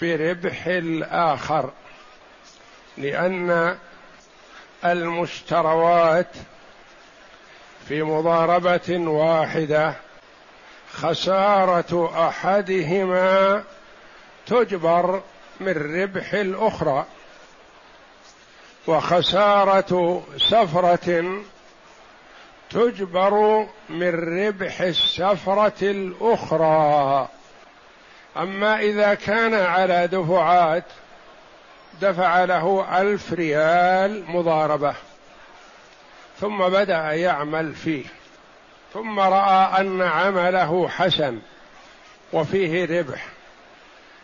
بربح الآخر لأن المشتروات في مضاربة واحدة خسارة أحدهما تجبر من ربح الأخرى وخسارة سفرة تجبر من ربح السفرة الأخرى. أما إذا كان على دفعات دفع له ألف ريال مضاربة. ثم بدأ يعمل فيه. ثم رأى أن عمله حسن وفيه ربح.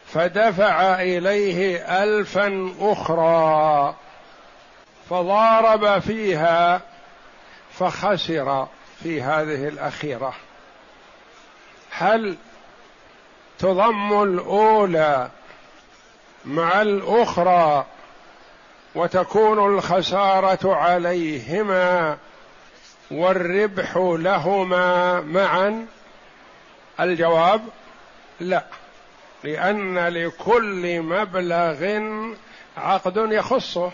فدفع إليه ألفا أخرى. فضارب فيها فخسر في هذه الأخيرة. هل تضم الأولى مع الأخرى وتكون الخسارة عليهما والربح لهما معا. الجواب لا لأن لكل مبلغ عقد يخصه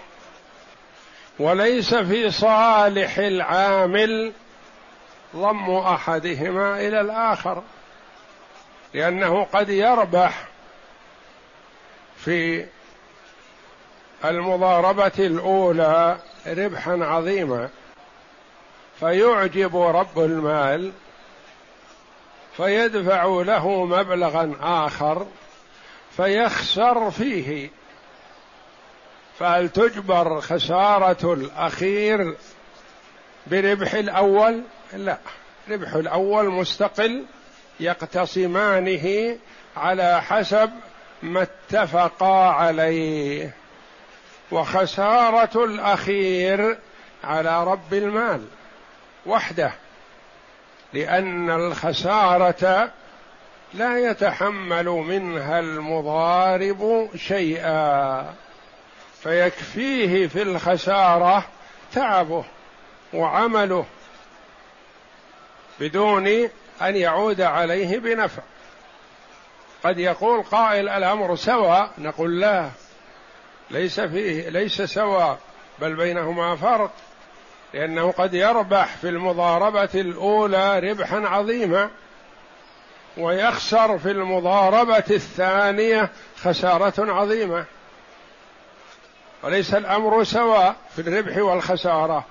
وليس في صالح العامل ضم أحدهما إلى الآخر. لأنه قد يربح في المضاربة الأولى ربحا عظيما فيعجب رب المال فيدفع له مبلغا آخر فيخسر فيه فهل تجبر خسارة الأخير بربح الأول؟ لا ربح الأول مستقل يقتصمانه على حسب ما اتفقا عليه. وخسارة الأخير على رب المال وحده لأن الخسارة لا يتحمل منها المضارب شيئا فيكفيه في الخسارة تعبه وعمله بدون أن يعود عليه بنفع. قد يقول قائل الأمر سواء نقول لا ليس فيه ليس سواء بل بينهما فرق لأنه قد يربح في المضاربة الأولى ربحا عظيما ويخسر في المضاربة الثانية خسارة عظيمة. وليس الأمر سواء في الربح والخسارة.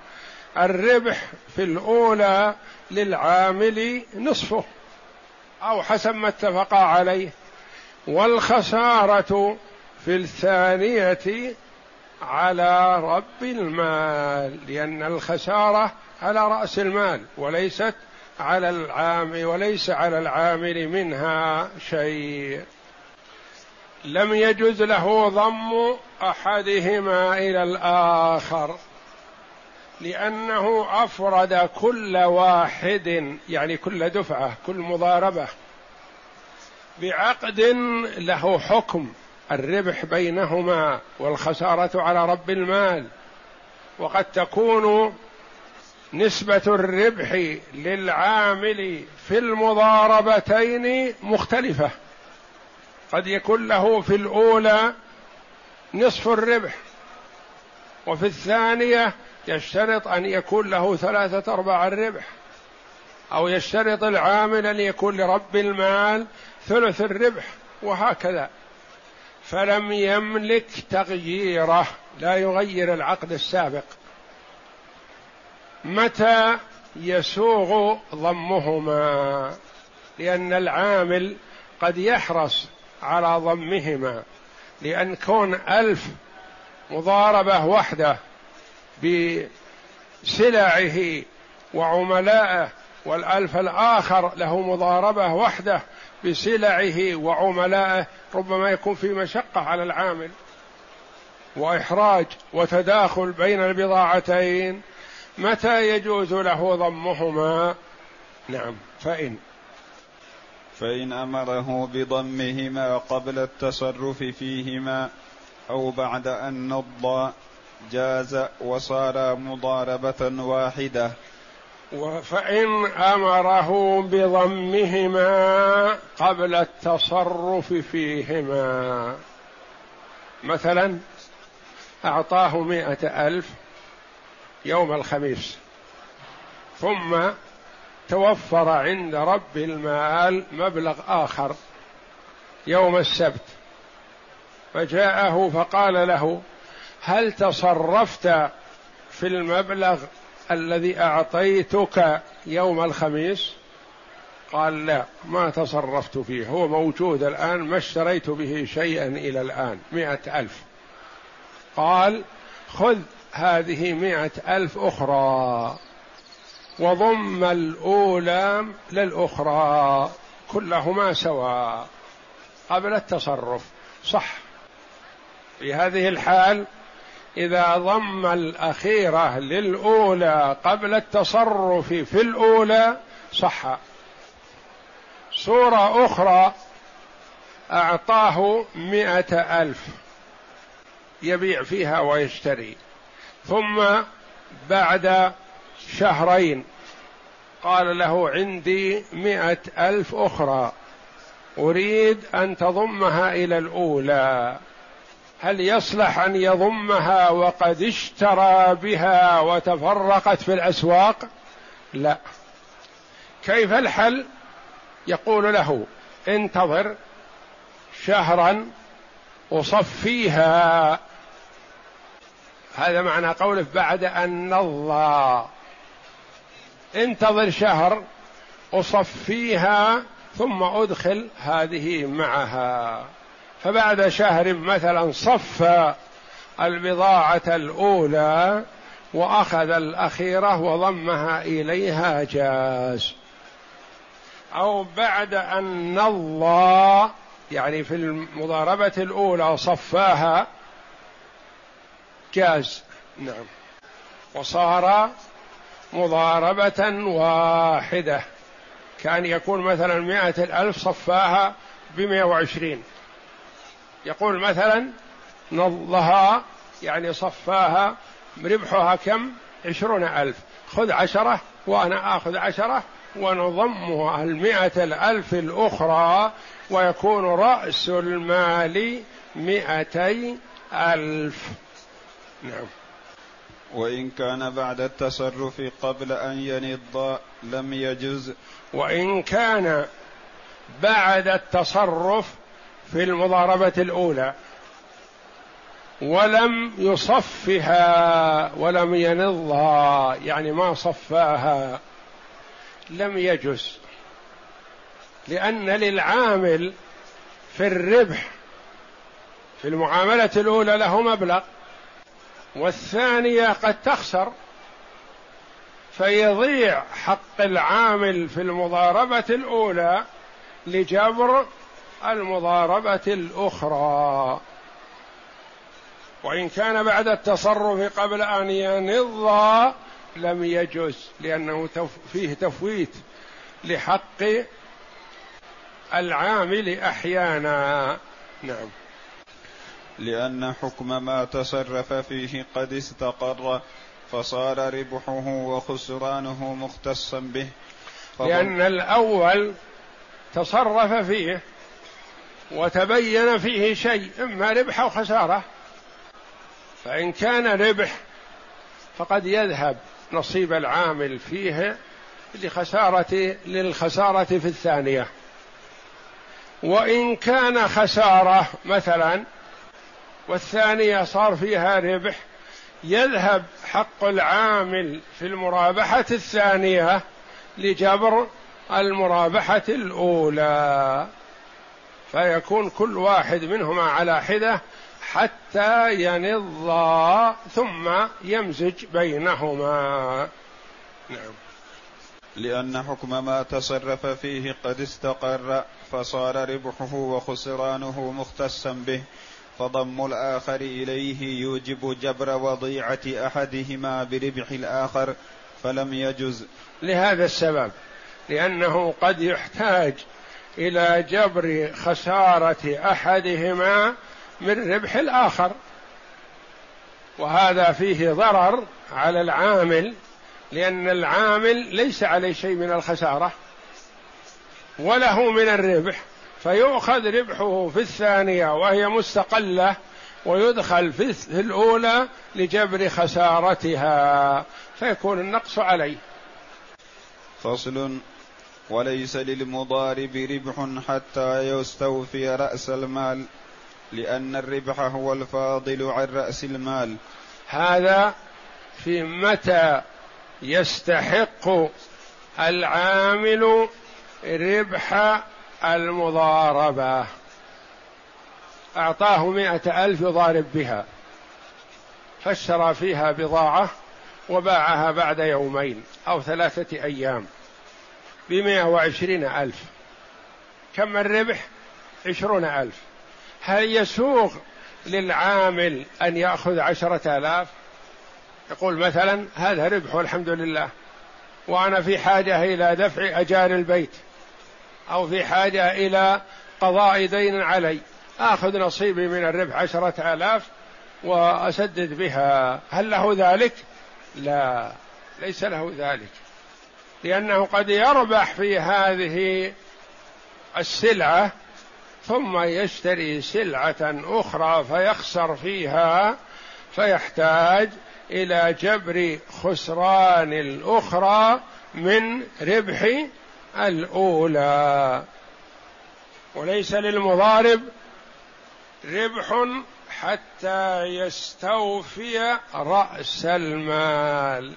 الربح في الأولى للعامل نصفه أو حسب ما اتفقا عليه. والخسارة في الثانية على رب المال لأن الخسارة على رأس المال وليست على العام وليس على العامل منها شيء. لم يجز له ضم أحدهما إلى الآخر. لأنه أفرد كل واحد يعني كل دفعة كل مضاربة. بعقد له حكم الربح بينهما والخسارة على رب المال. وقد تكون نسبة الربح للعامل في المضاربتين مختلفة. قد يكون له في الأولى نصف الربح وفي الثانية يشترط أن يكون له ثلاثة أرباع الربح أو يشترط العامل أن يكون لرب المال ثلث الربح وهكذا. فلم يملك تغييره لا يغير العقد السابق. متى يسوغ ضمهما؟ لأن العامل قد يحرص على ضمهما لأن كون ألف مضاربة وحده بسلعه وعملائه والألف الآخر له مضاربة وحده بسلعه وعملائه ربما يكون في مشقة على العامل وإحراج وتداخل بين البضاعتين متى يجوز له ضمهما؟ نعم فإن. فإن أمره بضمهما قبل التصرف فيهما أو بعد أن نضى جاز وصار مضاربة واحدة. فإن أمره بضمهما قبل التصرف فيهما. مثلا أعطاه مائة ألف يوم الخميس ثم توفر عند رب المال مبلغ آخر يوم السبت فجاءه فقال له هل تصرفت في المبلغ الذي أعطيتك يوم الخميس؟ قال لا ما تصرفت فيه. هو موجود الآن ما اشتريت به شيئا إلى الآن. مئة ألف. قال خذ هذه مئة ألف أخرى. وضم الأولى للأخرى كلهما سواء. قبل التصرف. صح. في هذه الحال إذا ضم الأخيرة للأولى قبل التصرف في الأولى صح. صورة أخرى أعطاه مئة ألف. يبيع فيها ويشتري. ثم بعد شهرين قال له عندي مئة ألف أخرى. أريد أن تضمها إلى الأولى. هل يصلح أن يضمها وقد اشترى بها وتفرقت في الأسواق؟ لا. كيف الحل؟ يقول له انتظر شهرا أصفيها. هذا معنى قوله بعد أن نضى انتظر شهر أصفيها ثم أدخل هذه معها. فبعد شهر مثلا صفى البضاعة الأولى وأخذ الأخيرة وضمها إليها جاز. أو بعد أن نضى يعني في المضاربة الأولى صفاها جاز. نعم. وصار مضاربة واحدة. كان يكون مثلا مائة الألف صفاها بمئة وعشرين. يقول مثلا نضها يعني صفاها ربحها كم؟ عشرون ألف. خذ عشرة وأنا آخذ عشرة ونضمها المئة الألف الأخرى ويكون رأس المال مئتي ألف. نعم. وإن كان بعد التصرف قبل أن ينض لم يجز. وإن كان بعد التصرف في المضاربة الأولى. ولم يصفها ولم ينضها يعني ما صفاها لم يجز. لأن للعامل في الربح في المعاملة الأولى له مبلغ والثانية قد تخسر. فيضيع حق العامل في المضاربة الأولى لجبر المضاربة الأخرى. وإن كان بعد التصرف قبل أن ينض لم يجوز لأنه فيه تفويت لحق العامل أحيانا. نعم. لأن حكم ما تصرف فيه قد استقر فصار ربحه وخسرانه مختصا به. لأن الأول تصرف فيه وتبين فيه شيء إما ربح أو خسارة. فإن كان ربح فقد يذهب نصيب العامل فيه لخسارة للخسارة في الثانية. وإن كان خسارة مثلا والثانية صار فيها ربح يذهب حق العامل في المرابحة الثانية لجبر المرابحة الأولى. فيكون كل واحد منهما على حدة حتى ينضا ثم يمزج بينهما. نعم. لأن حكم ما تصرف فيه قد استقر فصار ربحه وخسرانه مختصا به فضم الآخر إليه يوجب جبر وضيعة أحدهما بربح الآخر فلم يجز. لهذا السبب لأنه قد يحتاج إلى جبر خسارة أحدهما من ربح الآخر. وهذا فيه ضرر على العامل لأن العامل ليس عليه شيء من الخسارة وله من الربح فيؤخذ ربحه في الثانية وهي مستقلة ويدخل في الأولى لجبر خسارتها فيكون النقص عليه. فصل وليس للمضارب ربح حتى يستوفي رأس المال لأن الربح هو الفاضل عن رأس المال. هذا في متى يستحق العامل ربح المضاربة؟ أعطاه مائة ألف يضارب بها فاشترى فيها بضاعة وباعها بعد يومين أو ثلاثة أيام. بمائة وعشرين ألف. كم الربح؟ عشرون ألف. هل يسوغ للعامل أن يأخذ عشرة آلاف؟ يقول مثلا هذا ربح والحمد لله. وأنا في حاجة إلى دفع أجار البيت أو في حاجة إلى قضاء دين علي. آخذ نصيبي من الربح عشرة آلاف وأسدد بها. هل له ذلك؟ لا ليس له ذلك. لأنه قد يربح في هذه السلعة ثم يشتري سلعة أخرى فيخسر فيها فيحتاج إلى جبر خسران الأخرى من ربح الأولى. وليس للمضارب ربح حتى يستوفي رأس المال.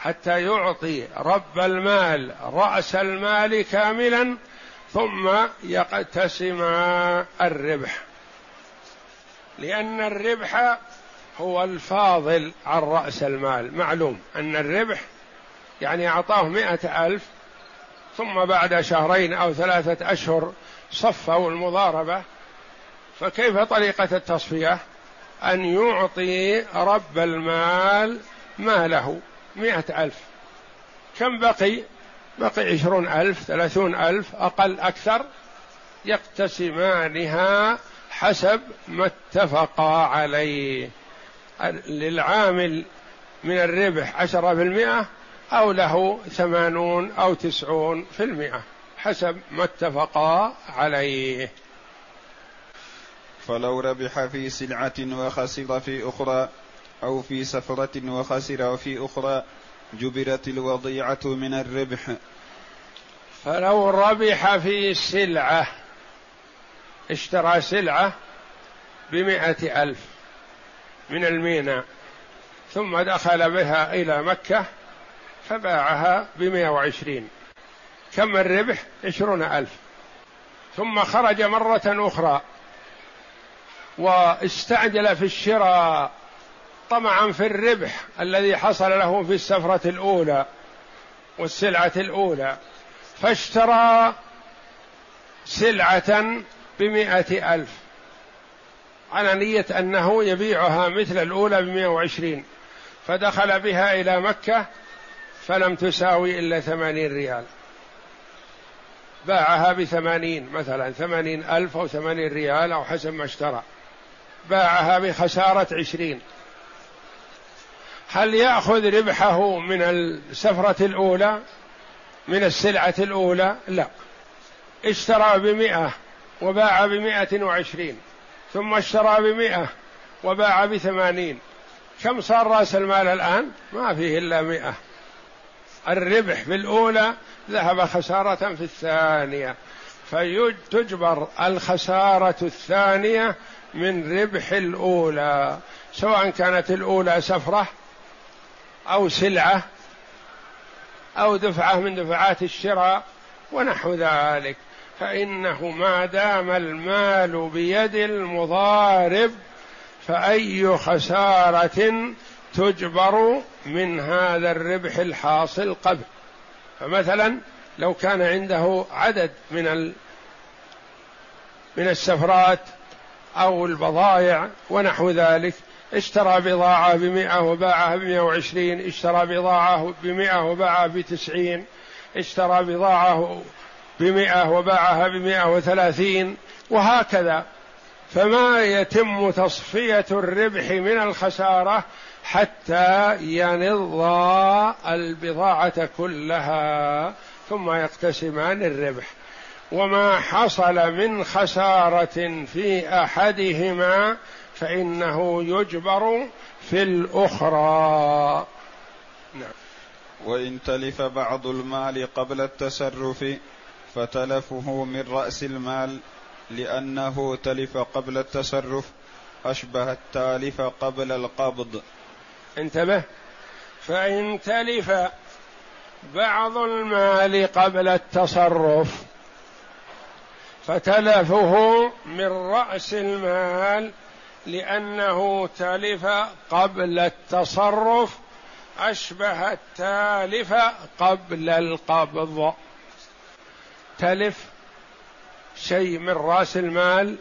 حتى يعطي رب المال رأس المال كاملا ثم يقتسم الربح. لأن الربح هو الفاضل عن رأس المال. معلوم أن الربح يعني أعطاه مئة ألف ثم بعد شهرين أو ثلاثة أشهر صفوا المضاربة. فكيف طريقة التصفية؟ أن يعطي رب المال ماله. مئة ألف. كم بقي؟ بقي عشرون ألف ثلاثون ألف أقل أكثر؟ يقتسمانها حسب ما اتفقا عليه. للعامل من الربح عشرة في المئة أو له ثمانون أو تسعون في المئة حسب ما اتفقا عليه. فلو ربح في سلعة وخسر في أخرى أو في سفرة وخسر في أخرى جبرت الوضيعة من الربح. فلو ربح في سلعة اشترى سلعة بمائة ألف من الميناء ثم دخل بها إلى مكة فباعها بمائة وعشرين. كم الربح؟ عشرون ألف. ثم خرج مرة أخرى واستعجل في الشراء طمعا في الربح الذي حصل له في السفرة الأولى والسلعة الأولى فاشترى سلعة بمائة ألف على نية أنه يبيعها مثل الأولى بمائة وعشرين فدخل بها إلى مكة فلم تساوي إلا ثمانين ريال. باعها بثمانين مثلا ثمانين ألف أو ثمانين ريال أو حسب ما اشترى. باعها بخسارة عشرين. هل يأخذ ربحه من السفرة الأولى؟ من السلعة الأولى؟ لا. اشترى بمئة وباع بمئة وعشرين ثم اشترى بمئة وباع بثمانين. كم صار رأس المال الآن؟ ما فيه إلا مئة. الربح في الأولى ذهب خسارة في الثانية. فتجبر الخسارة الثانية من ربح الأولى سواء كانت الأولى سفرة أو سلعة أو دفعة من دفعات الشراء ونحو ذلك. فإنه ما دام المال بيد المضارب فأي خسارة تجبر من هذا الربح الحاصل قبل. فمثلا لو كان عنده عدد من من السفرات أو البضائع ونحو ذلك اشترى بضاعة بمئة وباعها بمئة وعشرين اشترى بضاعة بمئة وباعها بتسعين اشترى بضاعة بمئة وباعها بمئة وثلاثين وهكذا. فما يتم تصفية الربح من الخسارة حتى ينض البضاعة كلها ثم يقتسمان الربح. وما حصل من خسارة في أحدهما فإنه يجبر في الأخرى. نعم. وإن تلف بعض المال قبل التصرف فتلفه من رأس المال لأنه تلف قبل التصرف أشبه التالف قبل القبض. انتبه. فإن تلف بعض المال قبل التصرف فتلفه من رأس المال لأنه تلف قبل التصرف أشبه التالف قبل القبض. تلف شيء من رأس المال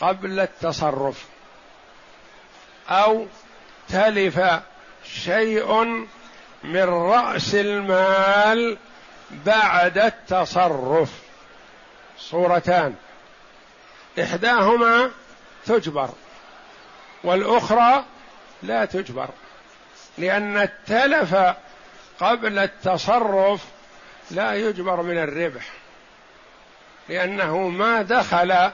قبل التصرف. أو تلف شيء من رأس المال بعد التصرف. صورتان. إحداهما تجبر والأخرى لا تجبر لأن التلف قبل التصرف لا يجبر من الربح لأنه ما دخل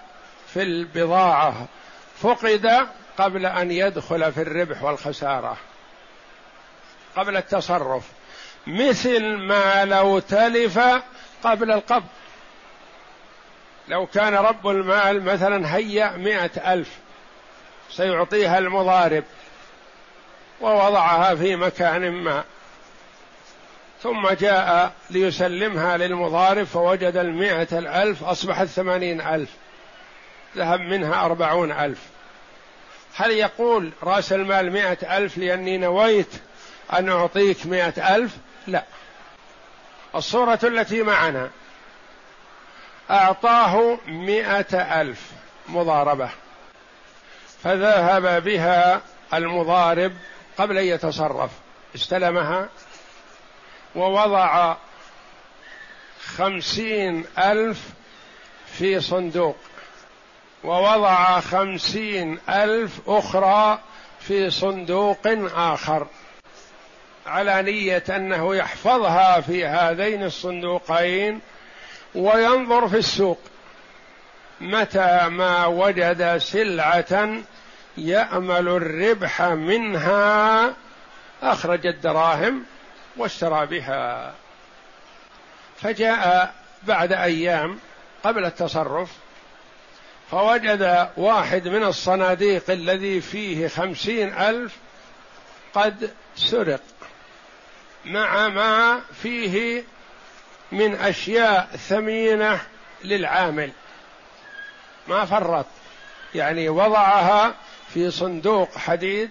في البضاعة فقد قبل أن يدخل في الربح والخسارة قبل التصرف مثل ما لو تلف قبل القبض. لو كان رب المال مثلا هيأ مئة ألف سيعطيها المضارب ووضعها في مكان ما ثم جاء ليسلمها للمضارب فوجد المئة الألف أصبحت ثمانين ألف ذهب منها أربعون ألف. هل يقول رأس المال مئة ألف لأني نويت أن أعطيك مئة ألف؟ لا. الصورة التي معنا أعطاه مئة ألف مضاربة فذهب بها المضارب قبل أن يتصرف. استلمها ووضع خمسين ألف في صندوق ووضع خمسين ألف أخرى في صندوق آخر على نية أنه يحفظها في هذين الصندوقين وينظر في السوق. متى ما وجد سلعة يأمل الربح منها أخرج الدراهم واشترى بها. فجاء بعد أيام قبل التصرف فوجد واحد من الصناديق الذي فيه خمسين ألف قد سرق مع ما فيه من أشياء ثمينة للعامل. ما فرط. يعني وضعها في صندوق حديد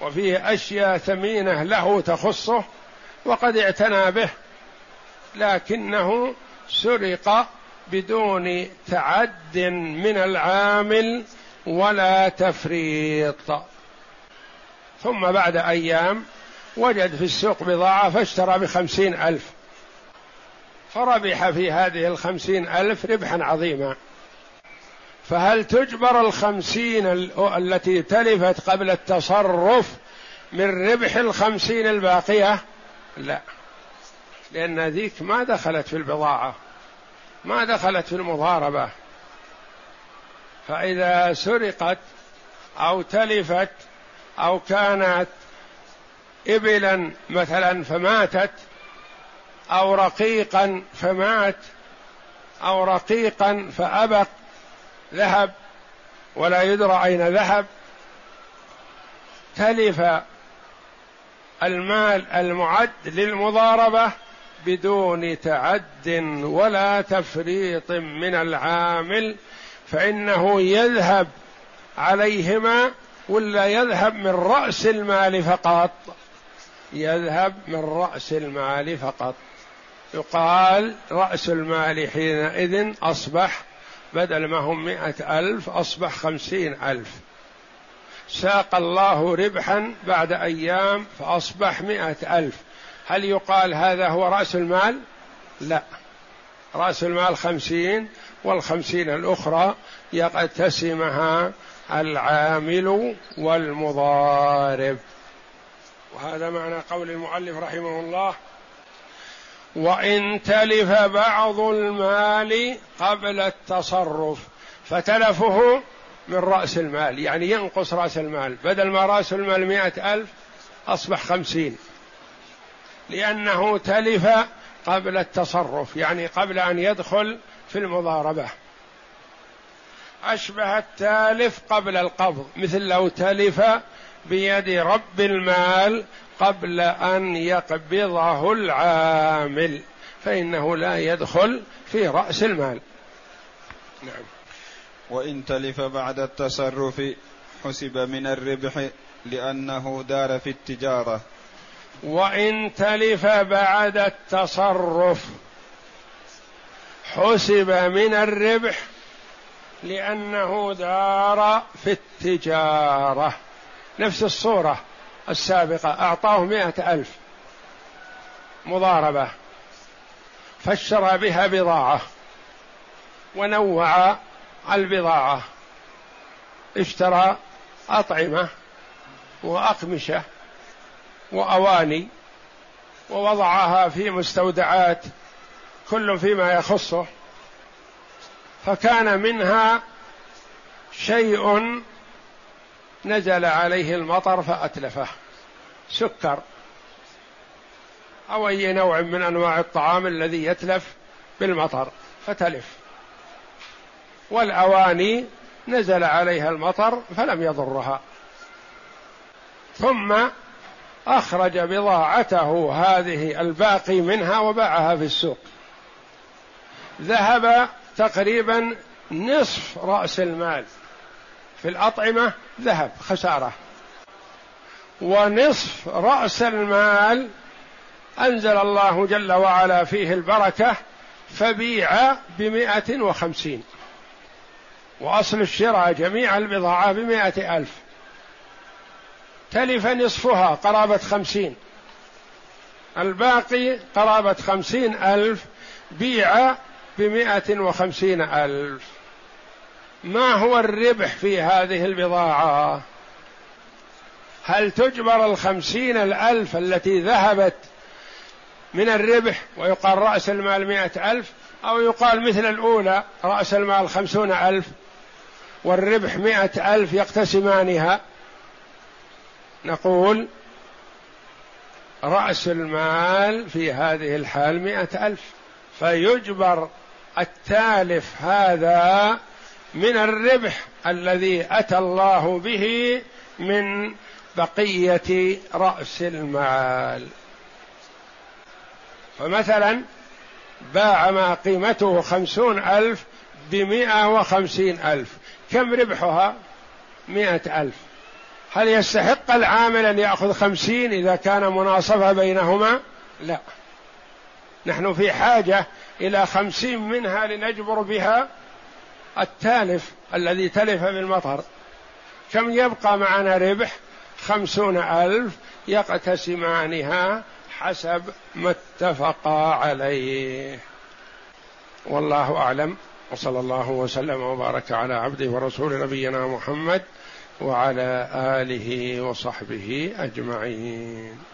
وفيه أشياء ثمينة له تخصه وقد اعتنى به لكنه سرق بدون تعد من العامل ولا تفريط. ثم بعد أيام وجد في السوق بضاعة فاشترى بخمسين ألف. فربح في هذه الخمسين ألف ربحا عظيما. فهل تجبر الخمسين التي تلفت قبل التصرف من ربح الخمسين الباقية؟ لا. لأن ذيك ما دخلت في البضاعة ما دخلت في المضاربة. فإذا سرقت أو تلفت أو كانت إبلا مثلا فماتت أو رقيقا فمات أو رقيقا فأبق ذهب ولا يدرى أين ذهب. تلف المال المعد للمضاربة بدون تعد ولا تفريط من العامل فإنه يذهب عليهما ولا يذهب من رأس المال فقط يذهب من رأس المال فقط. يقال رأس المال حينئذ أصبح بدل ما هم مئة ألف أصبح خمسين ألف. ساق الله ربحا بعد أيام فأصبح مئة ألف. هل يقال هذا هو رأس المال؟ لا. رأس المال خمسين والخمسين الأخرى يقتسمها العامل والمضارب. وهذا معنى قول المؤلف رحمه الله وإن تلف بعض المال قبل التصرف فتلفه من رأس المال يعني ينقص رأس المال. بدل ما رأس المال مئة ألف أصبح خمسين. لأنه تلف قبل التصرف يعني قبل أن يدخل في المضاربة. أشبه التالف قبل القبض مثل لو تلف بيد رب المال قبل أن يقبضه العامل فإنه لا يدخل في رأس المال. نعم. وإن تلف بعد التصرف حسب من الربح لأنه دار في التجارة. وإن تلف بعد التصرف حسب من الربح لأنه دار في التجارة. نفس الصورة. السابقة أعطاه مئة ألف مضاربة فاشترى بها بضاعة ونوع البضاعة اشترى أطعمة وأقمشة وأواني ووضعها في مستودعات كل فيما يخصه فكان منها شيء نزل عليه المطر فأتلفه. سكر. أو أي نوع من أنواع الطعام الذي يتلف بالمطر فتلف. والأواني نزل عليها المطر فلم يضرها. ثم أخرج بضاعته هذه الباقي منها وباعها في السوق. ذهب تقريبا نصف رأس المال. في الأطعمة ذهب خسارة. ونصف رأس المال أنزل الله جل وعلا فيه البركة فبيع بمائة وخمسين. وأصل الشراء جميع البضاعة بمائة ألف. تلف نصفها قرابة خمسين. الباقي قرابة خمسين ألف بيع بمائة وخمسين ألف. ما هو الربح في هذه البضاعة؟ هل تجبر الخمسين الألف التي ذهبت من الربح ويقال رأس المال مئة ألف أو يقال مثل الأولى رأس المال خمسون ألف والربح مئة ألف يقتسمانها؟ نقول رأس المال في هذه الحال مئة ألف فيجبر التالف هذا من الربح الذي أتى الله به من بقية رأس المال. فمثلا باع ما قيمته خمسون ألف بمئة وخمسين ألف. كم ربحها؟ مئة ألف. هل يستحق العامل أن يأخذ خمسين إذا كان مناصفة بينهما؟ لا. نحن في حاجة إلى خمسين منها لنجبر بها التالف الذي تلف بالمطر. كم يبقى معنا ربح؟ خمسون ألف يقتسمانها حسب ما اتفقا عليه. والله أعلم. وصلى الله وسلم وبارك على عبده ورسول نبينا محمد وعلى آله وصحبه أجمعين.